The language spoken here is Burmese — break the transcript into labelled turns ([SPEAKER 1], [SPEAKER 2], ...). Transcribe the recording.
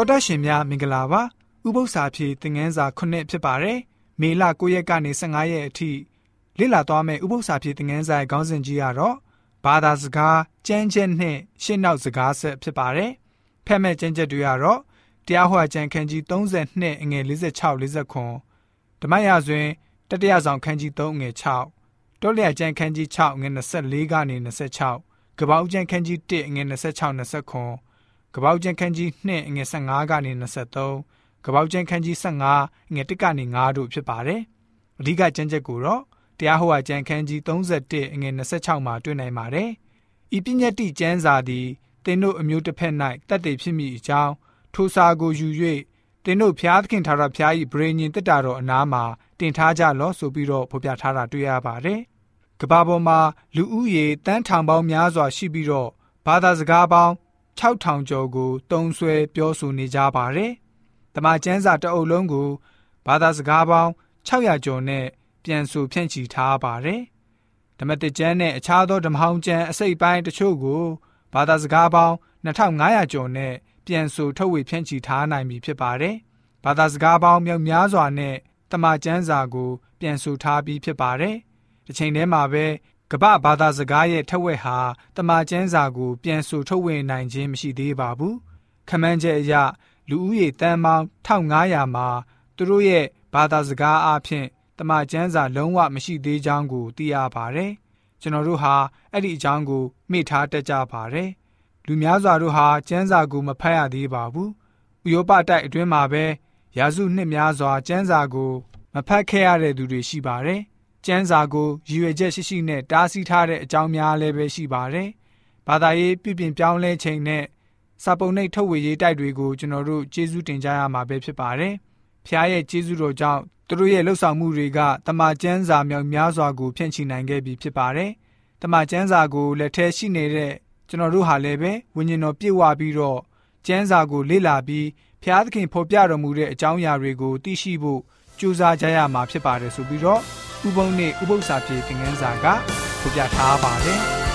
[SPEAKER 1] တော်တရှင်များမင်္ဂလာပါဥပု္ပ္ပစာဖြည့်သင်ငန်းစာ9ဖြစ်ပါတယ်မေလ9ရက်ကနေ15ရက်အထိလေ့လာသွားမယ့်ဥပု္ပ္ပစာဖြည့်သင်ငန်းစာရဲ့ခေါင်းစဉ်ကြီးကတော့ဘာသာစကားကျမ်းချက်နှင့်ရှင်းနောက်စကားဆက်ဖြစ်ပါတယ်ဖက်မဲ့ကျမ်းချက်တွေကတော့တရားဟောကျမ်းခန်းကြီး32အငယ်46 49ဓမ္မရာဇဝင်တတိယဆောင်ခန်းကြီး3ငယ်6တောလျာကျမ်းခန်းကြီး6ငယ်24ကနေ26ကပောက်ကျမ်းခန်းကြီး1ငယ်26 29 ကပောက်ကျန်းခန်းကြီး2ငွေ15ကနေ23ကပောက်ကျန်းခန်းကြီး15ငွေ1ကနေ9တို့ဖြစ်ပါတယ်။အဓိကကျမ်းချက်ကိုတော့တရားဟောကျမ်းခန်းကြီး31ငွေ26မှာတွေ့နိုင်ပါတယ်။ဤပညတ်တိကျမ်းစာသည်သင်တို့အမျိုးတစ်ဖက်၌တတ်သိဖြစ်မိအကြောင်းထိုစာကိုယူ၍သင်တို့ဖျားသခင်ထာဝရဘုရား၏ဗြေညင်တက်တာတော်အနားမှာတင်ထားကြလော့ဆိုပြီးတော့ဖော်ပြထားတာတွေ့ရပါတယ်။ကဘာပေါ်မှာလူဦးရေတန်းထောင်ပေါင်းများစွာရှိပြီးတော့ဘာသာစကားပေါင်း 6000ကျော်ကိုတုံးဆွဲပြောဆိုနေကြပါတယ်။တမန်ကျမ်းစာတအုပ်လုံးကိုဘာသာစကားပေါင်း600ကျော်နဲ့ပြန်ဆိုဖြန့်ချီထားပါတယ်။ဓမ္မတကျမ်းနဲ့အခြားသောဓမ္မဟောင်းကျမ်းအစိပ်ပိုင်းတချို့ကိုဘာသာစကားပေါင်း2500ကျော်နဲ့ပြန်ဆိုထုတ်ဝေဖြန့်ချီထားနိုင်ပြီဖြစ်ပါတယ်။ဘာသာစကားပေါင်းမြောက်များစွာနဲ့တမန်ကျမ်းစာကို ပြန်ဆိုထားပြီးဖြစ်ပါတယ်။တစ်ချိန်တည်းမှာပဲ ကမ္ဘာဘာသာစကားရဲ့ထက်ဝက်ဟာတမန်ကျမ်းစာကို ပြန်ဆိုထုတ်ဝေနိုင်ခြင်းမရှိသေးပါဘူး။ခမန်းချက်အရလူဦးရေတန်ပေါင်း1500မှာသူတို့ရဲ့ဘာသာစကားအဖြစ်တမန်ကျမ်းစာလုံးဝမရှိသေးကြောင်းကိုသိရပါတယ်။ကျွန်တော်တို့ဟာအဲ့ဒီအကြောင်းကိုမေ့ထားတတ်ကြပါတယ်။လူများစွာတို့ဟာကျမ်းစာကိုမဖတ်ရသေးပါဘူး။ဥရောပတိုက်အတွင်းမှာပဲရာစုနှစ်များစွာကျမ်းစာကို မဖတ်ခဲ့ရတဲ့သူတွေရှိပါတယ် ကျမ်းစာကိုရည်ရွယ်ချက်ရှိရှိနဲ့တားဆီးထားတဲ့အကြောင်းများလည်းပဲရှိပါတယ်။ဘာသာရေးပြပြင်ပြောင်းလဲချိန်နဲ့စာပုံနှိပ်ထုတ်ဝေရေးတိုက်တွေကိုကျွန်တော်တို့ကျေးဇူးတင်ကြရမှာပဲဖြစ်ပါတယ်။ဖျားရဲ့ကျေးဇူးတော်ကြောင့်သူတို့ရဲ့လှုပ်ဆောင်မှုတွေကတမန်ကျမ်းစာမြောက်များစွာကိုဖြန့်ချိနိုင်ခဲ့ပြီဖြစ်ပါတယ်။တမန်ကျမ်းစာကိုလက်ထဲရှိနေတဲ့ကျွန်တော်တို့ဟာလည်းပဲဝိညာဉ်တော်ပြည့်ဝပြီးတော့ကျမ်းစာကိုလေ့လာပြီးဖျားသခင်ဖော်ပြတော်မူတဲ့အကြောင်းအရာတွေကိုသိရှိဖို့ကြိုးစားကြရမှာဖြစ်ပါတယ်ဆိုပြီးတော့ ဥပုံနဲ့ဥပု္ပ္ပစာပြေသင်ခန်းစာကဖော်ပြထားပါတယ်။